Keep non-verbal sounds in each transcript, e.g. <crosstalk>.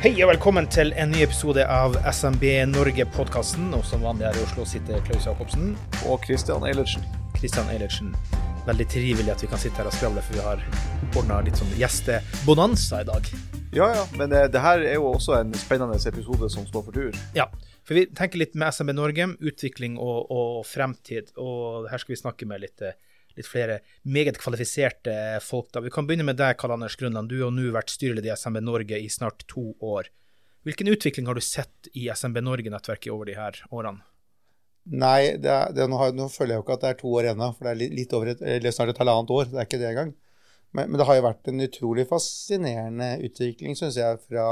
Hei og velkommen til en ny episode av SMB Norge-podkasten. Og som vanlig her i Oslo sitter Klaus Jacobsen. Og Christian Eilertsen. Kristian Eilertsen. Veldig trivelig at vi kan sitte her og skravle, for vi har ordna litt sånn gjestebonanza i dag. Ja, ja, men eh, det her er jo også en spennende episode som står for tur. Ja, for vi tenker litt med SMB Norge, utvikling og, og fremtid. Og her skal vi snakke med litt, eh, litt flere meget kvalifiserte folk. da. Vi kan begynne med deg, Karl Anders Grønland. Du har nå vært styreleder i SMB Norge i snart to år. Hvilken utvikling har du sett i SMB Norge-nettverket over de her årene? Nei, det er, det, nå, har, nå føler jeg jo ikke at det er to år ennå, for det er litt, litt over et, eller snart et halvannet år. Det er ikke det engang. Men, men det har jo vært en utrolig fascinerende utvikling, syns jeg, fra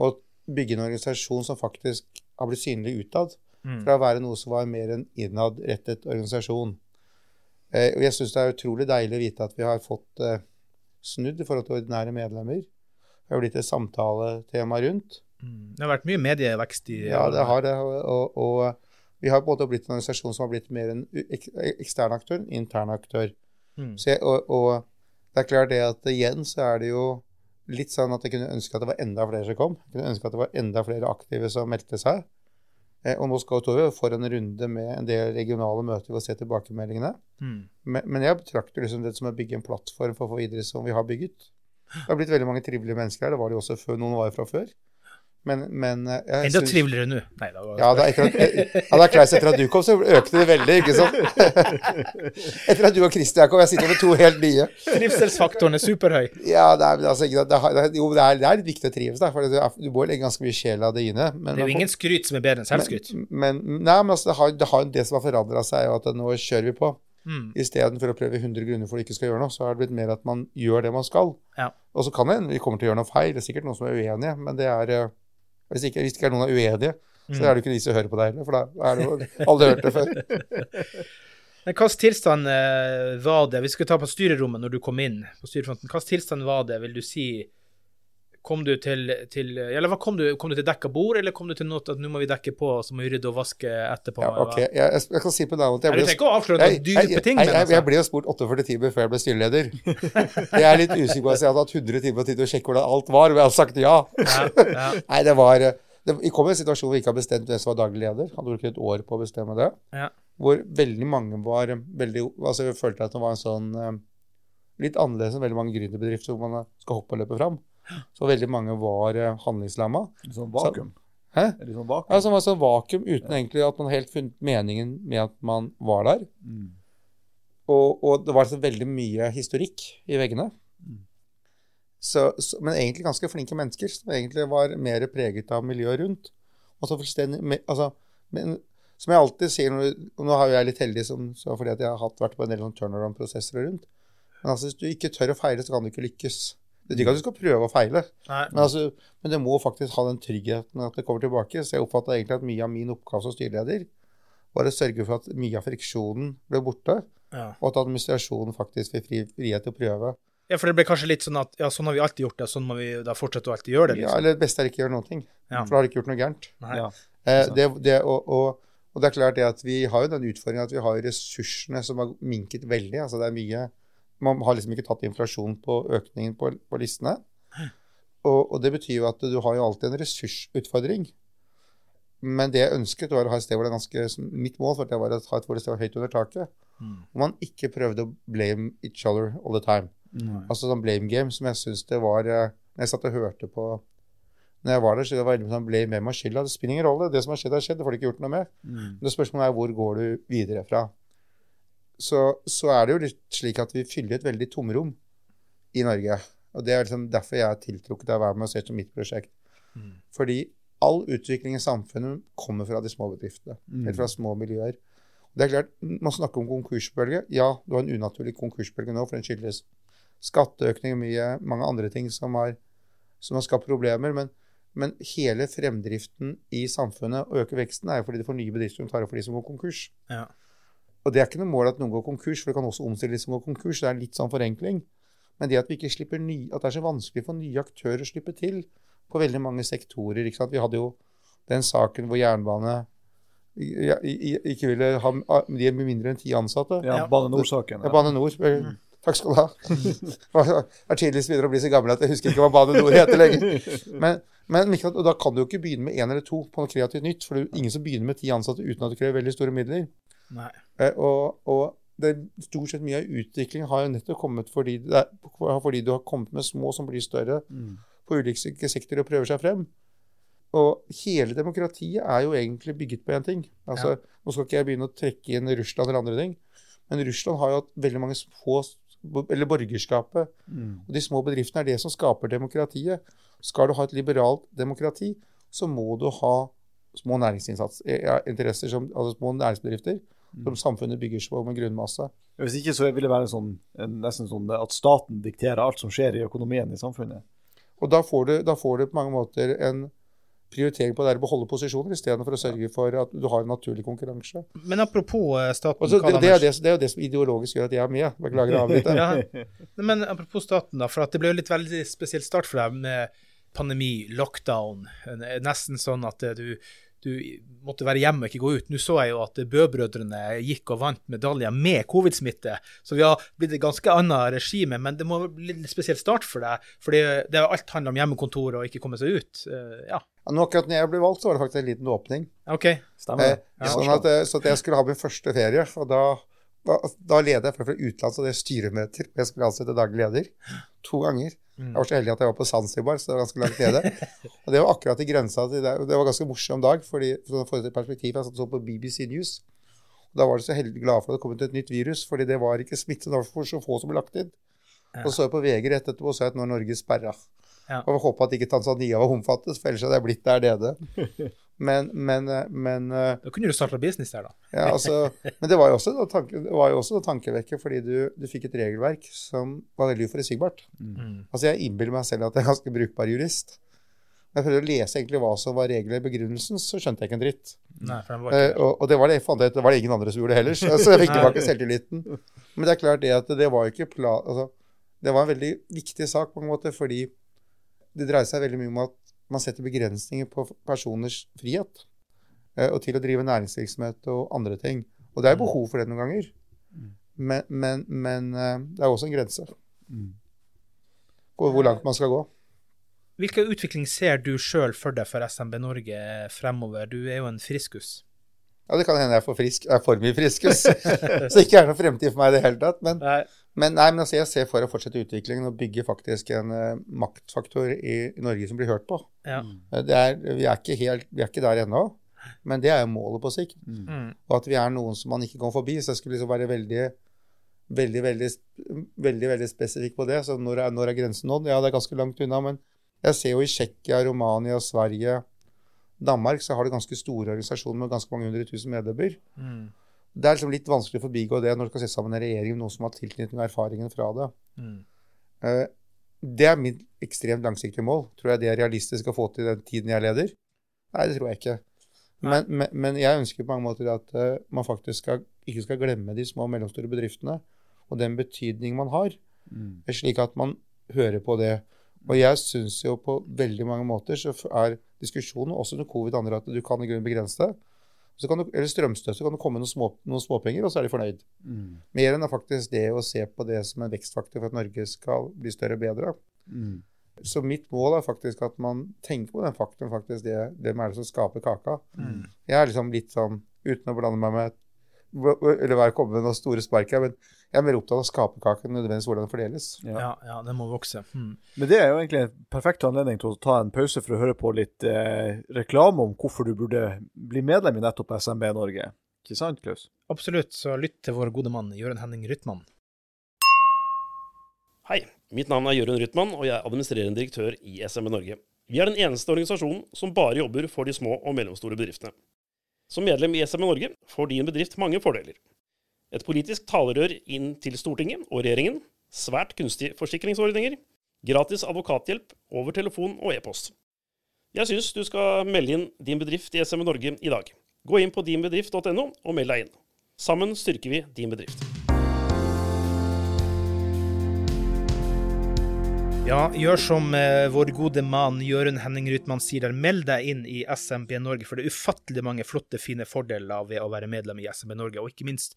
å bygge en organisasjon som faktisk har blitt synlig utad, Mm. fra å være noe som var mer en innadrettet organisasjon. Eh, og jeg syns det er utrolig deilig å vite at vi har fått eh, snudd i forhold til ordinære medlemmer. Det har blitt et samtaletema rundt. Mm. Det har vært mye medievekst i Ja, det har det. Og, og, vi har på en måte blitt en organisasjon som har blitt mer en ek, ekstern aktør, enn intern aktør. Mm. Så jeg, og, og det er klart det at igjen så er det jo litt sånn at jeg kunne ønske at det var enda flere som kom. Jeg kunne ønske at det var enda flere aktive som meldte seg. Eh, og nå skal vi for en runde med en del regionale møter for å se tilbakemeldingene. Mm. Men, men jeg betrakter liksom det som å bygge en plattform for å få videre som vi har bygget. Det har blitt veldig mange trivelige mennesker her. Det var jo også før noen var fra før. Men, men eh, jeg Enda triveligere nå. Nei, da var Ja, da, etter at, ja, da Klaus, etter at du kom, så økte det veldig, ikke sant? <laughs> Etter at du og Christian kom, jeg sitter med to helt nye. Trivselsfaktoren er superhøy. Ja, det er, altså, det, er- jo, det, er, det er litt viktig å trives, da, for du, du må legge ganske mye sjel av det inne. Men, Det er jo ingen skryt som er bedre enn selvskryt. Men, men, nei, men altså, det, har, det, har, det som har forandra seg, og at nå kjører vi på. Mm. Istedenfor å prøve 100 grunner for at du ikke skal gjøre noe, så har det blitt mer at man gjør det man skal. Ja. Og så kan det hende vi kommer til å gjøre noe feil, det er sikkert noen som er uenige, men det er eh, Hvis ikke, hvis ikke er noen er uenige, så Mm. er det jo ikke de som hører på deg heller, for da er det jo <laughs> alle hørt det før. <laughs> Men hvilken tilstand eh, var det, vi skal ta på styrerommet når du kom inn på styrefronten, hvilken tilstand var det, vil du si, kom du til, til eller hva kom du, kom du til dekka bord, eller kom du til noe at nå må vi dekke på, så må vi rydde og vaske etterpå? Ja, ok, jeg, jeg, jeg kan si på Nei, du trenger ikke å avsløre noen dype ting, jeg, jeg, ble jo spurt 48 timer før jeg ble styreleder. <laughs> Jeg er litt usikker på at jeg hadde hatt 100 timer tid til å sjekke hvordan alt var, men jeg hadde sagt ja. Ja, ja. <laughs> Nei, det var det, Vi kom i en situasjon hvor vi ikke har bestemt hvem som var daglig leder. Hadde brukt et år på å bestemme det. Ja. Hvor veldig mange var veldig Altså, jeg følte at det var en sånn eh, Litt annerledes enn veldig mange gründerbedrifter hvor man skal hoppe og løpe fram. Så veldig mange var uh, handlingslamma. Litt sånn vakuum. Hæ? Det sånn vakuum? Ja, som var sånn vakuum uten egentlig at man helt funnet meningen med at man var der. Mm. Og, og det var så veldig mye historikk i veggene. Mm. Så, så, men egentlig ganske flinke mennesker som egentlig var mer preget av miljøet rundt. Og så fullstendig, altså, men, som jeg alltid sier, og nå har jeg litt heldig som, så fordi jeg har hatt, vært på en del sånn turnaround-prosesser rundt, men altså, hvis du ikke tør å feile, så kan du ikke lykkes. Det betyr ikke at du skal prøve å feile, men, altså, men det må faktisk ha den tryggheten at det kommer tilbake. Så jeg oppfatta egentlig at mye av min oppgave som styreleder var å sørge for at mye av friksjonen ble borte, Ja. og at administrasjonen faktisk fikk fri, frihet til å prøve. ja, for det ble kanskje litt sånn at ja, sånn har vi alltid gjort det, sånn må vi da fortsette å alltid gjøre det, Ja, liksom. eller det beste er ikke å gjøre noen ting, Ja. for da har du ikke gjort noe gærent. Ja. Eh, det, det, og, og, og det er klart det at vi har jo den utfordringen at vi har ressursene som har minket veldig. altså det er mye, Man har liksom ikke tatt inflasjon på økningen på, på listene. Og, og det betyr jo at du har jo alltid en ressursutfordring. Men det jeg ønsket, var å ha et sted hvor det er ganske Mitt mål for det var å ha et hvor det var høyt under taket. Mm. Hvor man ikke prøvde å blame each other all the time. Mm. Altså sånn blame game som jeg syns det var eh, Når jeg satt og hørte på Når jeg var der, så det var veldig sånn blame hvem har skylda. Det spiller ingen rolle. Det som har skjedd, har skjedd. Det får du ikke gjort noe med. Mm. Men det spørsmålet er hvor går du videre fra. Så, så er det jo litt slik at vi fyller et veldig tomrom i Norge. Og det er liksom derfor jeg er tiltrukket av å være med og se som mitt prosjekt. Mm. Fordi all utvikling i samfunnet kommer fra de små bedriftene. Mm. Eller fra små miljøer. Det er klart, Man snakker om konkursbølge. Ja, du har en unaturlig konkursbølge nå, for den skyldes skatteøkning og mye, mange andre ting som har, som har skapt problemer. Men, men hele fremdriften i samfunnet og øker veksten er jo fordi det får nye bedrifter som tar opp for de som går konkurs. Ja. Og det er ikke noe mål at noen går konkurs, for det kan også omstille de som går konkurs. Det er litt sånn forenkling. Men det at vi ikke slipper ny, at det er så vanskelig for nye aktører å slippe til på veldig mange sektorer. ikke sant? Vi hadde jo den saken hvor jernbane ikke ville ha de med mindre enn ti ansatte. Ja. Bane NOR-saken. Ja, Bane Nor. eh, Takk skal du ha. <laughs> Jeg er tidligst begynner å bli så gammel at jeg husker ikke hva Bane Nor heter lenger. Men, men og da kan du jo ikke begynne med én eller to på noe kreativt nytt. For det er jo ingen som begynner med ti ansatte uten at det krever veldig store midler. Nei. Eh, og, og det, stort sett mye av utviklingen har jo nettopp kommet fordi, er, fordi du har kommet med små som blir større Mm. på ulike sektorer og prøver seg frem. Og hele demokratiet er jo egentlig bygget på én ting. Altså, Nå skal ikke jeg begynne å trekke inn Russland eller andre ting, men Russland har jo hatt veldig mange få Eller borgerskapet. Mm. Og de små bedriftene er det som skaper demokratiet. Skal du ha et liberalt demokrati, så må du ha små næringsinnsats, eh, ja, altså små næringsbedrifter som samfunnet bygger seg på med grunnmasse. Hvis ikke så vil det være sånn, nesten sånn at staten dikterer alt som skjer i økonomien i samfunnet. Og da får du, da får du på mange måter en prioritering på det å beholde posisjoner, istedenfor å sørge for at du har en naturlig konkurranse. Men apropos eh, staten, Og så, det, det, er det, det er jo det som ideologisk gjør at jeg er med. Beklager å <laughs> avbryte. Ja. Men apropos staten, da. For at det ble jo litt veldig spesiell start for deg med pandemi, lockdown. Eh, Nesten sånn at eh, du, du måtte være hjemme og ikke gå ut. Nå så jeg jo at Bø-brødrene gikk og vant medaljer med covid-smitte. Så vi har blitt et ganske annet regime, men det må bli en spesiell start for deg. For det, det alt handler om hjemmekontor og ikke komme seg ut. Eh, Ja, Ja, Nå akkurat når jeg ble valgt, så var det faktisk en liten åpning. OK. Stemmer Eh, sånn at, eh, så at jeg skulle ha min første ferie. Og da, da, da leder jeg fra fra utlandet, så det er styremøter. Jeg skulle ansette daglig leder to ganger. Jeg var så heldig at jeg var på Zanzibar, så det var ganske langt nede. <laughs> Og det var akkurat i grensa til det. Det var ganske morsom dag, fordi for å perspektiv, jeg satt så på BBC News. Og da var de så heldig glad for at det kom ut et nytt virus, fordi det var ikke smitte. For så få som ble lagt inn. Ja. Og så jeg på VG rett etterpå og så at nå er Norge sperra. Ja. Og håpa at ikke Tanzania var omfattet, for ellers hadde jeg blitt der nede. <laughs> Men, men, eh, men eh, Da kunne du starta business der, da. ja, altså, men det var jo også, da tanke, det også tankevekker, fordi du, du fikk et regelverk som var veldig uforutsigbart. Mm. Altså, jeg innbiller meg selv at jeg er ganske brukbar jurist. Når jeg prøvde å lese egentlig hva som var reglene i begrunnelsen, så skjønte jeg ikke en dritt. Nei, for var ikke... ikke og, og det var det, jeg det var det ingen andre som gjorde heller, så så jeg fikk tilbake selvtilliten. Men det er klart det at det var jo ikke pla... Altså, det var en veldig viktig sak på en måte, fordi det dreier seg veldig mye om at man setter begrensninger på personers frihet. eh, Og til å drive næringsvirksomhet og andre ting. Og det er behov for det noen ganger. Men, men, men eh, det er også en grense. Mm. Og hvor langt man skal gå. Hvilken utvikling ser du sjøl for deg for SMB Norge fremover? Du er jo en friskus. Ja, det kan hende jeg er for frisk. Jeg er for mye friskus. <laughs> så det ikke er noe fremtid for meg i det hele tatt. Men, Nei. men, nei, men altså, jeg ser for å fortsette utviklingen og bygge faktisk en uh, maktfaktor i, i Norge som blir hørt på. Ja. Eh, Det er, vi, er ikke helt, vi er ikke der ennå, men det er jo målet på sikt. Mm. Og at vi er noen som man ikke kommer forbi. Så jeg skulle liksom være veldig veldig, veldig, veldig, veldig spesifikk på det. Så når er, når er grensen nådd? Ja, det er ganske langt unna. Men jeg ser jo i Tsjekkia, Romania, Sverige, Danmark, så har det ganske store organisasjoner med ganske mange hundre tusen medlemmer. Mm. Det er liksom litt vanskelig å forbigå det når du skal sette sammen en regjering med noen som har tilknytning og erfaringen fra det. Mm. Eh, Det er mitt ekstremt langsiktige mål. Tror jeg det er realistisk å få til den tiden jeg leder? Nei, det tror jeg ikke. Men, men, men jeg ønsker på mange måter at eh, man faktisk skal, ikke skal glemme de små og mellomstore bedriftene og den betydning man har, Mm. slik at man hører på det. Og jeg syns jo på veldig mange måter så er diskusjonen, også under covid andre, at du kan i grunnen begrense det. Så kan du, eller strømstøtte, så kan det komme noen, små, noen småpenger, og så er de fornøyd. Mm. Mer enn faktisk det å se på det som en vekstfaktor for at Norge skal bli større og bedre. Mm. Så mitt mål er faktisk at man tenker på den faktoren, faktisk det, hvem er det som skaper kaka. Mm. Jeg er liksom litt sånn, uten å blande meg med eller være kommet med noen store spark her, men jeg er mer opptatt av å skape kaken, nødvendigvis hvordan den fordeles. Ja. Ja, ja, den må vokse. Hmm. Men det er jo egentlig en perfekt anledning til å ta en pause for å høre på litt eh, reklame om hvorfor du burde bli medlem i nettopp SMB Norge. Ikke sant, Klaus? Absolutt, så lytt til vår gode mann Jørund Henning Rytman. Hei, mitt navn er Jørund Rytman, og jeg er administrerende direktør i SMB Norge. Vi er den eneste organisasjonen som bare jobber for de små og mellomstore bedriftene. Som medlem i SMN Norge får din bedrift mange fordeler. Et politisk talerør inn til Stortinget og regjeringen, svært kunstige forsikringsordninger, gratis advokathjelp over telefon og e-post. Jeg syns du skal melde inn din bedrift i SMN Norge i dag. Gå inn på dinbedrift.no og meld deg inn. Sammen styrker vi din bedrift. Ja, gjør som eh, vår gode mann Jørund Henning Rytman sier der. Meld deg inn i SMB Norge, for det er ufattelig mange flotte, fine fordeler ved å være medlem i SMB Norge. Og ikke minst,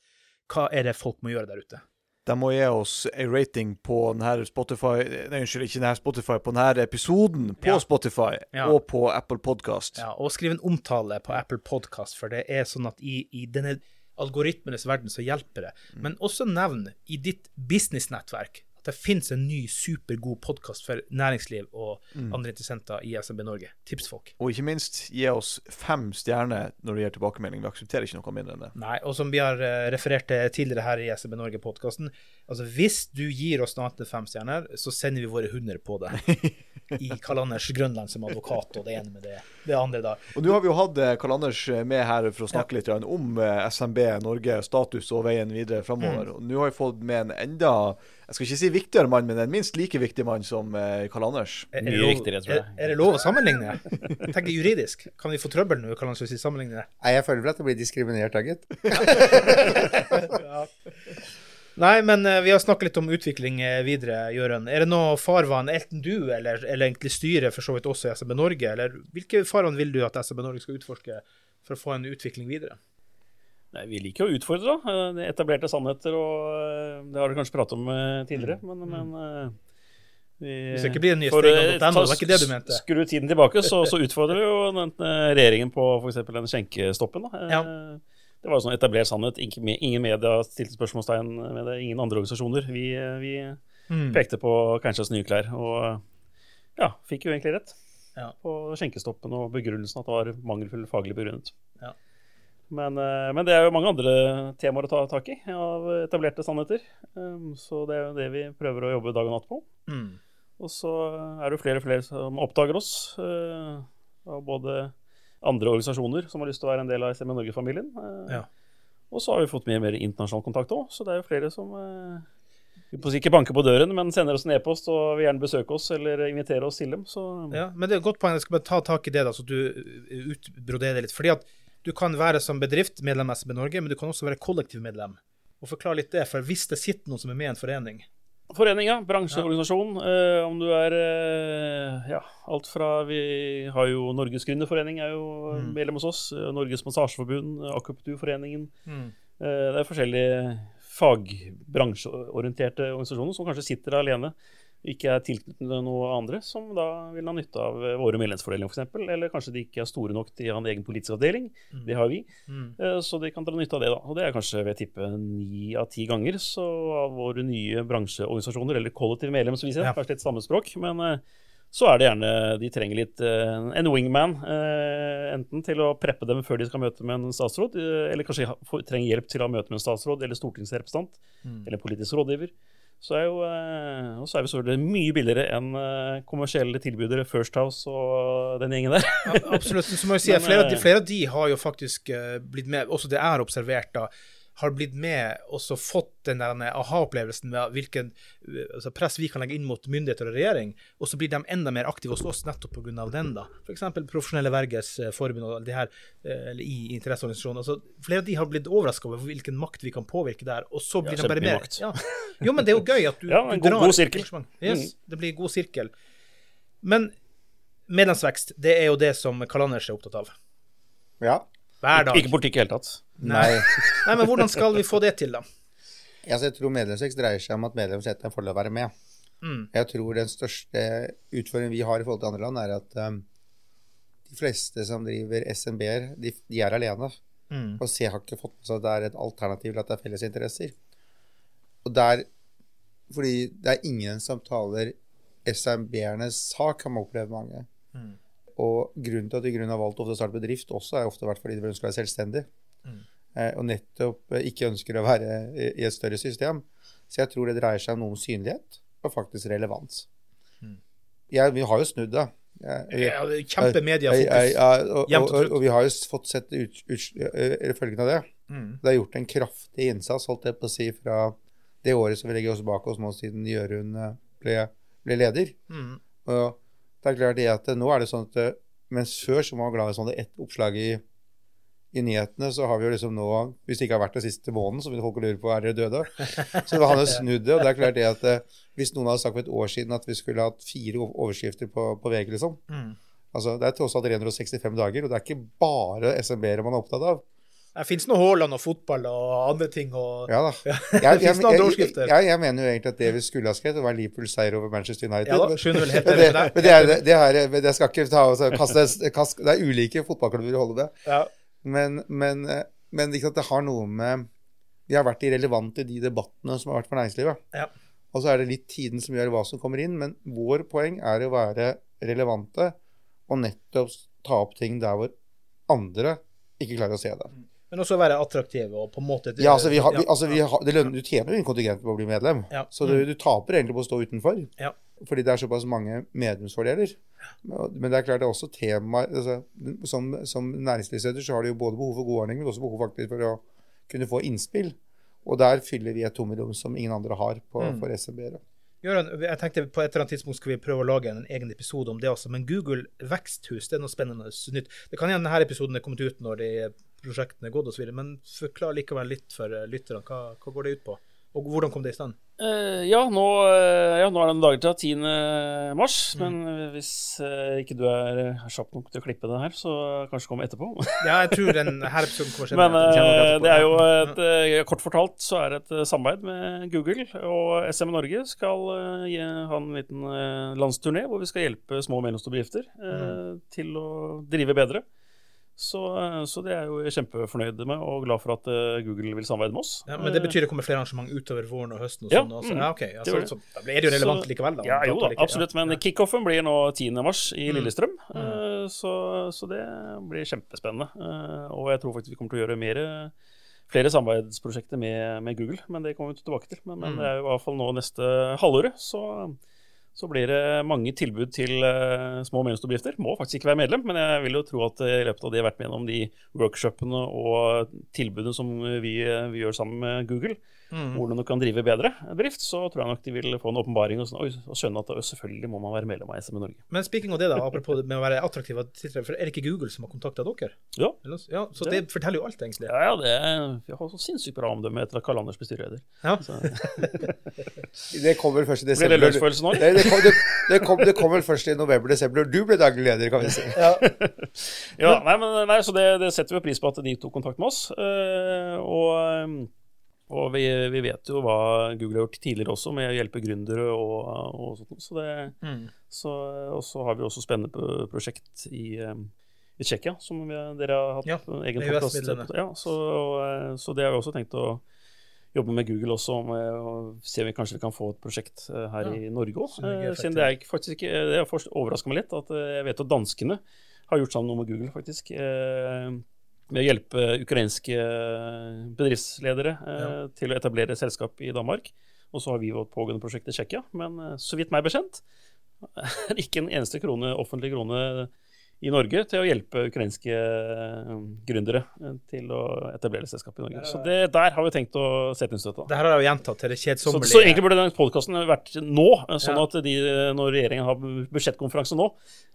hva er det folk må gjøre der ute? De må gi oss en rating på denne Spotify Nei, unnskyld, ikke denne Spotify, på denne episoden på Ja. Spotify Ja. og på Apple Podcast. Ja, og skriv en omtale på Apple Podcast, for det er sånn at i, i denne algoritmenes verden så hjelper det. Men også nevn i ditt businessnettverk at det finnes en ny supergod podkast for næringsliv og andre interessenter i SMB Norge. Tips folk. Og ikke minst, gi oss fem stjerner når du gir tilbakemelding. Vi aksepterer ikke noe mindre enn det. Nei, og som vi har eh, referert til tidligere her i SMB Norge-podkasten, altså hvis du gir oss noe annet enn fem stjerner, så sender vi våre hunder på det. <laughs> I Karl Anders Grønland som advokat, og det ene med det, det andre, da. Og nå har vi jo hatt eh, Karl Anders med her for å snakke litt om eh, SMB Norge, status og veien videre framover. Og nå har vi fått med en enda jeg skal ikke si viktigere mann, men en minst like viktig mann som eh, Karl Anders. Er, er, det lov, jeg. er, er det lov å sammenligne? Tenk juridisk. Kan vi få trøbbel nå, Karl Anders, hvis vi sammenligner? Nei, jeg føler vel at jeg blir diskriminert, da, gitt. <laughs> Nei, men eh, vi har snakket litt om utvikling eh, videre, Jørund. Er det noe farvann, enten du eller, eller egentlig styret, for så vidt også i SMB Norge, eller hvilke farvann vil du at SMB Norge skal utforske for å få en utvikling videre? Nei, vi liker å utfordre, da. Eh, det Etablerte sannheter, og eh, det har du kanskje pratet om eh, tidligere, men, men eh, vi, Hvis det ikke blir en ny steg det var ikke det du mente. Skru tiden tilbake, så, så <laughs> utfordrer jo den, regjeringen på f.eks. den skjenkestoppen. Da. Ja. Det var jo sånn etablert sannhet. Ingen media stilte spørsmålstegn med det. Ingen andre organisasjoner. Vi, vi Mm. pekte på Keinsers nye klær, og ja, fikk jo egentlig rett Ja. på skjenkestoppen og begrunnelsen at det var mangelfull faglig begrunnet. Ja. Men, eh, men det er jo mange andre temaer å ta tak i av etablerte sannheter. Um, Så det er jo det vi prøver å jobbe dag og natt på. Mm. Og så er det jo flere og flere som oppdager oss, eh, av både andre organisasjoner som har lyst til å være en del av SME Norge-familien. eh, Ja. Og så har vi fått mye mer internasjonal kontakt òg, så det er jo flere som ikke banker på døren, men sender oss en e-post og vil gjerne besøke oss eller invitere oss til dem. Så Ja, men det er et godt poeng. Jeg skal bare ta tak i det, da, så du utbroderer det litt. Fordi at du kan være som bedrift medlem av SB Norge, men du kan også være kollektivmedlem. Og forklar litt det, for hvis det sitter noen som er med i en forening Forening, ja. Bransjeorganisasjon. Eh, om du er eh, Ja, alt fra Vi har jo Norges Gründerforening er jo Mm. medlem hos oss. eh, Norges Massasjeforbund, Akupunkturforeningen. mm. Eh, Det er forskjellige fagbransjeorienterte organisasjoner som kanskje sitter alene, ikke er tilknyttet noe andre, som da vil ha nytte av eh, våre medlemsfordelinger f.eks. Eller kanskje de ikke er store nok til å ha en egen politisk avdeling. Mm. Det har vi. Mm. Eh, Så de kan dra nytte av det, da. Og det er kanskje ved tippe ni av ti ganger. Så av våre nye bransjeorganisasjoner, eller kollektive medlemmer, som vi ser, Ja. kanskje litt samme språk, men eh, så er det gjerne de trenger litt en wingman, eh, enten til å preppe dem før de skal møte med en statsråd, eller kanskje trenger hjelp til å møte med en statsråd eller stortingsrepresentant Mm. eller politisk rådgiver. Så er jo, eh, og så er vi selvfølgelig mye billigere enn eh, kommersielle tilbydere, First House og den gjengen der. Ja, absolutt. Så må jeg si <laughs> flere, eh, flere av de har jo faktisk blitt med, også det er observert, da, har blitt med og så fått den der aha-opplevelsen med hvilken eh, altså press vi kan legge inn mot myndigheter og regjering, og så blir de enda mer aktive hos oss nettopp pga. den. da. F.eks. Profesjonelle Vergers eh, Forbund og de her, eh, eller i interesseorganisasjoner. Altså, flere av de har blitt overraska over hvilken makt vi kan påvirke der, og så blir Ja, de bare mer ja. Jo, men det er jo gøy at du, <laughs> Ja, en du god- drar god sirkel. Yes, det blir god sirkel. Men medlemsvekst, det er jo det som Karl Anders er opptatt av. Ja. Hver dag. Ikke politikk i det hele tatt. Nei. Nei, <laughs> men hvordan skal vi få det til, da? Altså, jeg tror medlemsvekst dreier seg om at medlemsretten får lov å være med. Mm. Jeg tror den største utfordringen vi har i forhold til andre land, er at um, de fleste som driver SMB-er, de, de er alene. Mm. Og C har ikke fått med seg at det er et alternativ til at det er felles interesser. Og der Fordi det er ingen som taler SMB-ernes sak, kan man oppleve mange. Mm. Og grunnen til at de grunn har valgt ofte å starte bedrift, også er ofte vært fordi de ønsker å være selvstendig. Mm. Eh, og nettopp eh, ikke ønsker å være i, et større system. Så jeg tror det dreier seg om noe om synlighet og faktisk relevans. Mm. Jeg, vi har jo snudd det. Kjempemediefokus. og, og, vi har jo fått sett ut, ut, eller følgen av det. Mm. Det er gjort en kraftig innsats, holdt jeg på å si, fra det året som vi legger oss bak oss nå, siden Jørund eh, ble, ble leder. Mm. Og det er klart det at nå er det sånn at eh, mens før så var man glad i sånn ett oppslag i, i nyhetene, så har vi jo liksom nå Hvis det ikke har vært det siste måneden, så vil folk lure på er dere døde. <laughs> Så han har snudd det. Og det er klart det at eh, hvis noen hadde sagt for et år siden at vi skulle hatt fire ov- overskrifter på, på VG, liksom Mm. altså Det er tross alt 365 dager, og det er ikke bare SMB-ere man er opptatt av. Det fins noe Haaland og fotball og andre ting og Ja da. <laughs> Ja. Jeg, jeg, jeg, jeg, mener jo egentlig at det vi skulle ha skrevet, var Liverpools seier over Manchester United. Ja da, helt men det, men det, er, det, er, men skal ikke ta altså, kaste, kaste, Det er ulike fotballklubber i holde det. Ja. Men, men, men sant, det har noe med Vi har vært irrelevante i de debattene som har vært for næringslivet. Ja. Og så er det litt tiden som gjør hva som kommer inn. Men vår poeng er å være relevante og nettopp ta opp ting der hvor andre ikke klarer å se det. Men også være attraktive og på en måte Ja, altså, vi har, vi, altså vi har, det lønner, Du tjener jo en kontingent på å bli medlem, Ja. så du, du taper egentlig på å stå utenfor. Ja. Fordi det er såpass mange medlemsfordeler. Men det er klart det er også tema altså, som, som næringslivsleder så har du jo både behov for gode ordninger, men også behov faktisk for å kunne få innspill. Og der fyller vi et tomrom som ingen andre har på, Mm. for SMB-ere. Gøran, jeg tenkte på et eller annet tidspunkt skal vi prøve å lage en egen episode om det også, men Google veksthus det er noe spennende nytt. Det kan hende denne episoden er kommet ut når de prosjektene er gått osv., men forklar likevel litt for eh, lytterne. Hva, hva går det ut på? Og hvordan kom det i stand? Eh, ja, nå, eh, ja, nå er det en dag til 10. mars, Mm. men hvis eh, ikke du er eh, kjapp nok til å klippe det her, så kanskje kom etterpå. <laughs> Ja, jeg tror denne episoden kommer senere. Men eh, det er jo et eh, Kort fortalt så er det et samarbeid med Google, og SM Norge skal ha en liten landsturné hvor vi skal hjelpe små og mellomstore bedrifter mm. til å drive bedre. Så, eh, så det er jeg jo kjempefornøyd med, og glad for at eh, Google vil samarbeide med oss. Ja, men det betyr det kommer flere arrangement utover våren og høsten? og Ja, sånn også. mm, ja, ok. altså, det det. så, da blir det jo relevant Så- likevel, da. Ja, jo da, absolutt. Men ja. kickoffen blir nå 10. mars i Mm. Lillestrøm. Mm. eh, Så, så det blir kjempespennende. Og jeg tror faktisk vi kommer til å gjøre mer, flere samarbeidsprosjekter med, med Google. Men det kommer vi tilbake til. Men, men Mm. det er jo i hvert fall nå neste halvåret. Så, så blir det mange tilbud til eh, små og mellomstore bedrifter. Må faktisk ikke være medlem, men jeg vil jo tro at eh, i løpet av det jeg har vært med gjennom de workshopene og tilbudene som vi, vi gjør sammen med Google, Mm. hvordan du kan drive bedre drift, så tror jeg nok de vil få en åpenbaring og, sånn, og skjønne at selvfølgelig må man være medlem av SM i Norge. Men speaking av det, da, <laughs> apropos med å være attraktiv, for er det ikke Google som har kontakta dere? Ja. Så- ja, så Det- det forteller jo alt, egentlig. Ja, ja, det Vi har så sinnssykt bra omdømme etter at Karl Anders ble styreleder. Ja. <laughs> Det kommer først i blir det desember. lønnsfølelse nå? Det, det, kom, det, det, kom, det kom vel først i november-desember. Du ble daglig leder, kan vi si. <laughs> Ja, nei, men, nei, så det, det setter vi pris på at de tok kontakt med oss. eh, og og vi, vi vet jo hva Google har gjort tidligere også, med å hjelpe gründere og, og sånt. Så det, Mm. så, og så har vi også spennende prosjekt i, eh, i Tsjekkia, som vi, dere har hatt Ja, egen US-midlene. Ja, så, og, så det har vi også tenkt å jobbe med Google også, med å se om vi kanskje kan få et prosjekt eh, her Ja, i Norge òg. Siden det er faktisk ikke Det har overraska meg litt at eh, jeg vet at danskene har gjort sammen noe med Google, faktisk. Eh, Med å hjelpe ukrainske bedriftsledere eh, Ja. til å etablere selskap i Danmark. Og så har vi vårt pågående prosjekt i Tsjekkia. Men eh, så vidt meg bekjent <laughs> er ikke en eneste krone, offentlig krone i Norge til å hjelpe ukrainske eh, gründere eh, til å etablere selskap i Norge. Så det, der har vi tenkt å sette inn støtta. Det her har jeg jo gjentatt til det Så, kjedsommelige. så egentlig burde den podkasten vært nå, eh, sånn at de, når regjeringen har budsjettkonferanse nå,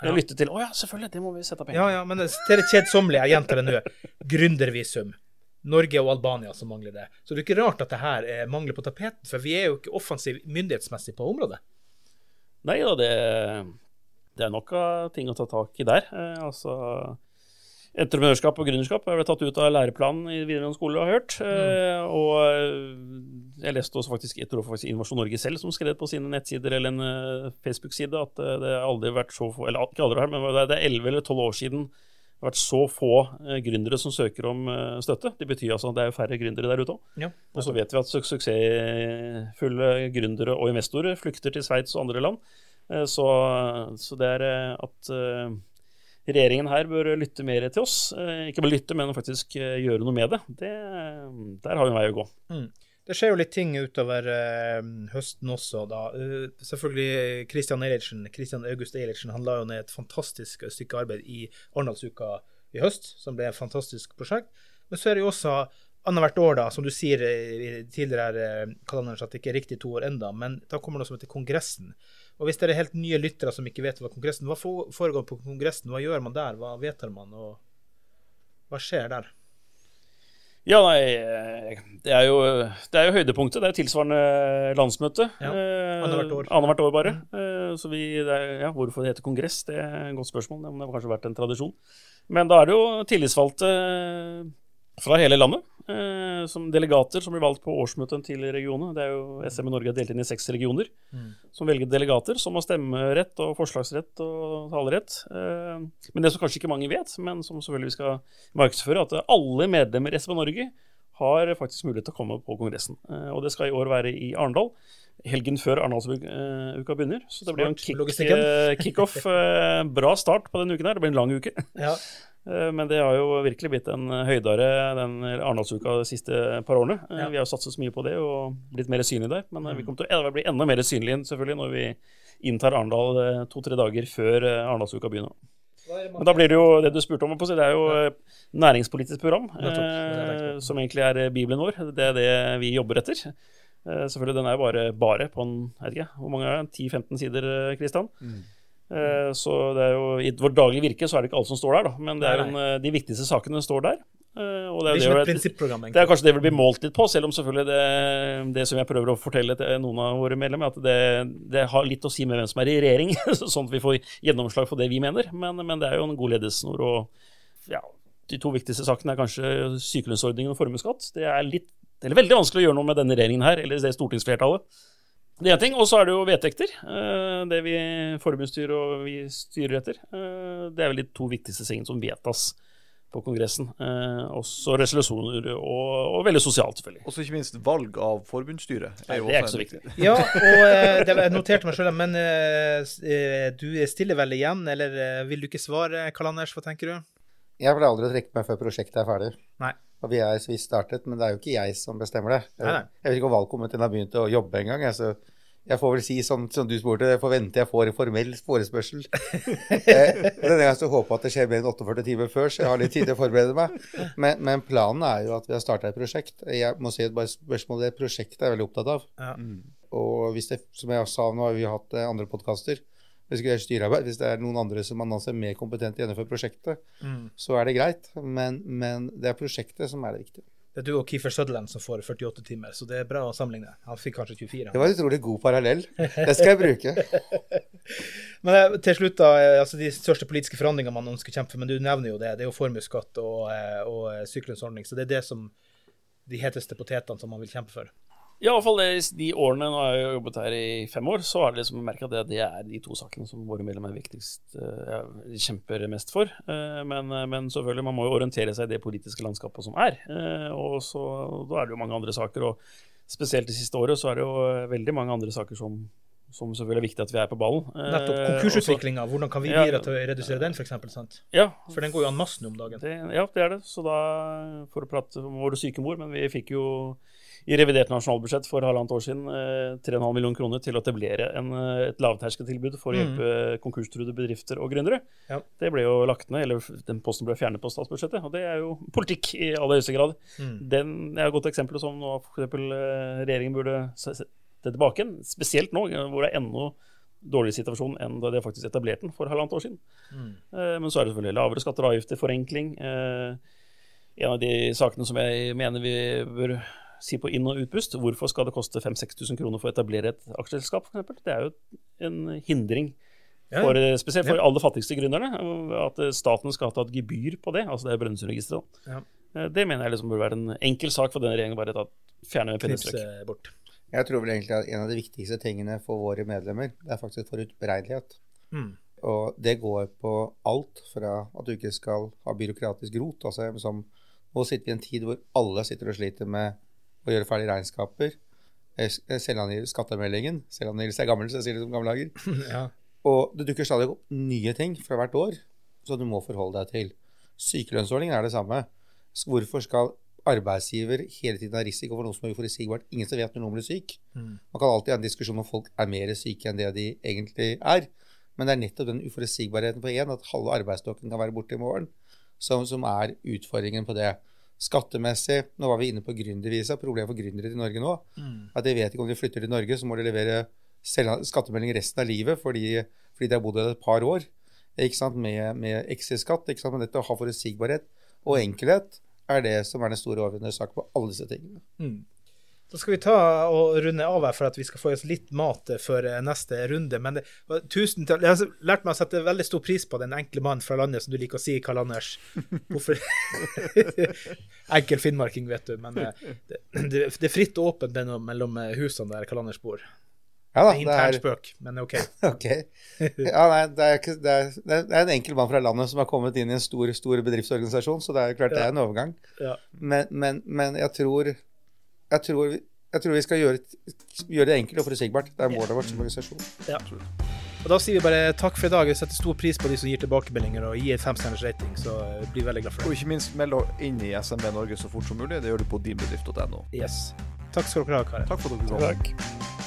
Ja. lytter til Å ja, selvfølgelig, det må vi sette av penger Ja, ja, men til det kjedsommelige, jeg gjentar det nå. <laughs> Gründervisum. Norge og Albania som mangler det. Så det er ikke rart at det her er mangler på tapeten, for vi er jo ikke offensiv myndighetsmessig på området. Nei da, det, det er nok av ting å ta tak i der. Eh, altså Entreprenørskap og gründerskap ble tatt ut av læreplanen i videregående skole, har jeg hørt. Eh, og eh, jeg leste også faktisk, jeg tror faktisk Innovasjon Norge selv som skrev på sine nettsider eller en eh, Facebook-side at eh, det har aldri vært så få Eller ikke aldri, men det er 11 eller 12 år siden det har vært så få gründere som søker om støtte. Det betyr altså at det er færre gründere der ute òg. Ja. Og så vet vi at su suksessfulle gründere og investorer flykter til Sveits og andre land. Eh, Så, så det er eh, at eh, regjeringen her bør lytte mer til oss. Ikke bare lytte, men faktisk gjøre noe med det. det der har vi en vei å gå. Det skjer jo litt ting utover høsten også, da. Selvfølgelig Christian Eilertsen, Christian August Eilertsen, han la jo ned et fantastisk stykke arbeid i Arendalsuka i høst, som ble et fantastisk prosjekt. Men så er det jo også annethvert år, da, som du sier tidligere, her, at det ikke er riktig to år enda, men da kommer det noe som heter Kongressen. Og hvis det er helt nye lyttere som ikke vet hva Kongressen Hva foregår på Kongressen? Hva gjør man der? Hva vedtar man? Og hva skjer der? Ja, nei, eh, det er jo, det er jo høydepunktet. Det er jo tilsvarende landsmøte. Ja, Eh, annethvert år. Annethvert år, bare. Mm. Så vi, det er, ja, hvorfor det heter kongress, det er et godt spørsmål. Det har kanskje vært en tradisjon. Men da er det jo tillitsvalgte eh, fra hele landet, eh, som delegater som blir valgt på årsmøtet til regionene. Det er jo SM i Norge er delt inn i seks regioner, som velger delegater som har stemmerett og forslagsrett og talerett. Eh, Men det som kanskje ikke mange vet, men som selvfølgelig vi skal markedsføre, at alle medlemmer i SM Norge har faktisk mulighet til å komme på kongressen. Eh, Og det skal i år være i Arendal. Helgen før Arendalsuka begynner. Så det blir en kick, eh, kickoff. eh, Bra start på denne uken her. Det blir en lang uke. Ja. <laughs> Eh, Men det har jo virkelig blitt en høydare den Arendalsuka de siste par årene. Eh, Ja. Mm. Vi har jo satset så mye på det og blitt mer synlige der. Men eh, vi kommer til å bli enda mer synlige selvfølgelig når vi inntar Arendal eh, to-tre dager før eh, Arendalsuka begynner. Men da blir det jo det du spurte om. Det er jo eh, næringspolitisk program, eh, som egentlig er eh, bibelen vår. Det er det vi jobber etter. Eh, selvfølgelig, Den er bare, bare på en jeg vet ikke, hvor mange er det? 10-15 sider, eh, Kristian. Eh, Så det er jo, i vårt daglige virke så er det ikke alt som står der, da. Men det er en, eh, de viktigste sakene står der. Eh, Og det Det er er, ikke jo et det, prinsipprogram, det er kanskje det vi blir målt litt på, selv om selvfølgelig det, det som jeg prøver å fortelle til noen av våre medlemmer, at det, det har litt å si med hvem som er i regjering, <laughs> sånn at vi får gjennomslag for det vi mener. Men, men det er jo en god ledelsesnor. Og ja, de to viktigste sakene er kanskje sykelønnsordningen og formuesskatt. Det er litt, eller veldig vanskelig å gjøre noe med denne regjeringen her, eller det stortingsflertallet. Det er en ting, Og så er det jo vedtekter. eh, Det vi forbundsstyrer og vi styrer etter. Eh, Det er vel de to viktigste tingene som vedtas på Kongressen. Eh, Også resolusjoner og, og veldig sosialt, selvfølgelig. Og så ikke minst valg av forbundsstyre. Nei, jo det er ikke så viktig. Ja, og det, jeg noterte meg sjøl, men du stiller vel igjen, eller vil du ikke svare, Karl Anders? Hva tenker du? Jeg pleier aldri å trekke meg før prosjektet er ferdig. Nei. Og vi er så vidt startet, men det er jo ikke jeg som bestemmer det. Nei, nei. Jeg vet ikke om valgkomiteen har begynt å jobbe engang. Altså, jeg får vel si som, som du spurte, jeg forventer jeg får en formell forespørsel. <laughs> eh, denne gangen så håper jeg at det skjer mer enn 48 timer før, så jeg har litt tid til å forberede meg. Men, men planen er jo at vi har starta et prosjekt. Jeg må si et bare spørsmål det prosjektet er jeg veldig opptatt av. Ja. Og hvis det, som jeg sa, nå har vi hatt eh, andre podkaster. Hvis det er er noen andre som man anser mer kompetent til å gjennomføre prosjektet, Mm. så er det greit. Men, men det er prosjektet som er det viktige. Det er du og Keefer Sutherland som får 48 timer, så det er bra å sammenligne. Han fikk kanskje 24. Det var en utrolig god parallell. Det skal jeg bruke. <laughs> Men eh, til slutt, da, eh, altså de største politiske forandringene man ønsker å kjempe for, men du nevner jo det. Det er jo formuesskatt og, eh, og sykelønnsordning. Så det er det som de heteste potetene som man vil kjempe for. Ja, i alle fall de årene Nå har jeg jobbet her i fem år, så har jeg liksom merka at det er de to sakene som våre medlemmer er viktigst jeg ja, kjemper mest for. Eh, Men, men selvfølgelig, man må jo orientere seg i det politiske landskapet som er. Eh, Og så da er det jo mange andre saker. Og spesielt det siste året så er det jo eh, veldig mange andre saker som, som selvfølgelig er viktig at vi er på ballen. Eh, Nettopp konkursutviklinga. Hvordan kan vi Ja. bidra til å redusere den, f.eks.? sant? Ja, For den går jo an masse om dagen. det, ja, det er det. Så da, for å prate om vår syke mor, men vi fikk jo i revidert nasjonalbudsjett for halvannet år siden eh, 3,5 millioner kroner til å etablere en, eh, et lavterskeltilbud for å Mm. hjelpe konkurstruede bedrifter og gründere. Ja. Det ble jo lagt ned, eller den posten ble fjernet på statsbudsjettet, og det er jo politikk i aller høyeste grad. Mm. Den er et godt eksempel som nå eh, regjeringen burde sette tilbake igjen, spesielt nå eh, hvor det er enda dårligere situasjon enn da de faktisk etablerte den for halvannet år siden. Mm. Eh, Men så er det selvfølgelig lavere skatter og avgifter, forenkling. Eh, En av de sakene som jeg mener vi bør si på inn- og utpust, hvorfor skal det koste 5000-6000 kroner for å etablere et aksjeselskap, f.eks.? Det er jo en hindring, Ja, for, eh, spesielt for Ja. aller fattigste gründerne, at eh, staten skal ta et gebyr på det. Altså det er Brønnøysundregisteret. Ja. Eh, Det mener jeg liksom burde være en enkel sak for denne regjeringen, bare ta, fjerne med pennestrøk. Bort. Jeg tror vel egentlig at en av de viktigste tingene for våre medlemmer, det er faktisk forutberegnelighet. Mm. Og det går på alt fra at du ikke skal ha byråkratisk rot. altså som Nå sitter vi i en tid hvor alle sitter og sliter med å gjøre ferdig regnskaper. Selvangivelse, skattemeldingen. Selvangivelse er gammel, så jeg sier det som gamle dager. <laughs> Ja. Og det dukker stadig opp nye ting fra hvert år som du må forholde deg til. Sykelønnsordningen er det samme. Så Hvorfor skal arbeidsgiver hele tiden ha risiko for noe som er uforutsigbart. Ingen som vet når noen blir syk. Mm. Man kan alltid ha en diskusjon om folk er mer syke enn det de egentlig er. Men det er nettopp den uforutsigbarheten på én, at halve arbeidsstokken kan være borte i morgen, som, som er utfordringen på det. Skattemessig, nå var vi inne på gründervisa, problemet for gründere i Norge nå, Mm. at de vet ikke om de flytter til Norge, så må de levere skattemelding resten av livet fordi, fordi de har bodd her et par år ikke sant, med, med exit-skatt. Men dette å ha forutsigbarhet og enkelhet er det som er den store overordnede saken på alle disse tingene. Mm. Da skal vi ta og runde av her for at vi skal få oss litt mat før eh, neste runde. Men det, tusen takk. Jeg har lært meg å sette veldig stor pris på den enkle mannen fra landet, som du liker å si, Karl Anders. Hvorfor? <laughs> Enkel finnmarking, vet du. Men eh, det, det, det er fritt og åpent mellom, eh, husene der Karl Anders bor. Ja da, Det er spøk, men OK. <laughs> okay. Ja, nei, det, er ikke, det, er, det er en enkel mann fra landet som har kommet inn i en stor, stor bedriftsorganisasjon, så det er klart det er en overgang. Ja. Men, men, men jeg tror jeg tror, jeg tror vi skal gjøre, gjøre det enkelt og forutsigbart. Det er målet vårt som organisasjon. Ja. Og Da sier vi bare takk for i dag. Vi setter stor pris på de som gir tilbakemeldinger og gir femstjerners rating, så jeg blir veldig glad for Og ikke minst meld deg inn i SMB Norge så fort som mulig. Det gjør du på dinbedrift.no. Yes. Takk skal dere ha, karer. Takk for at dere kom. Takk.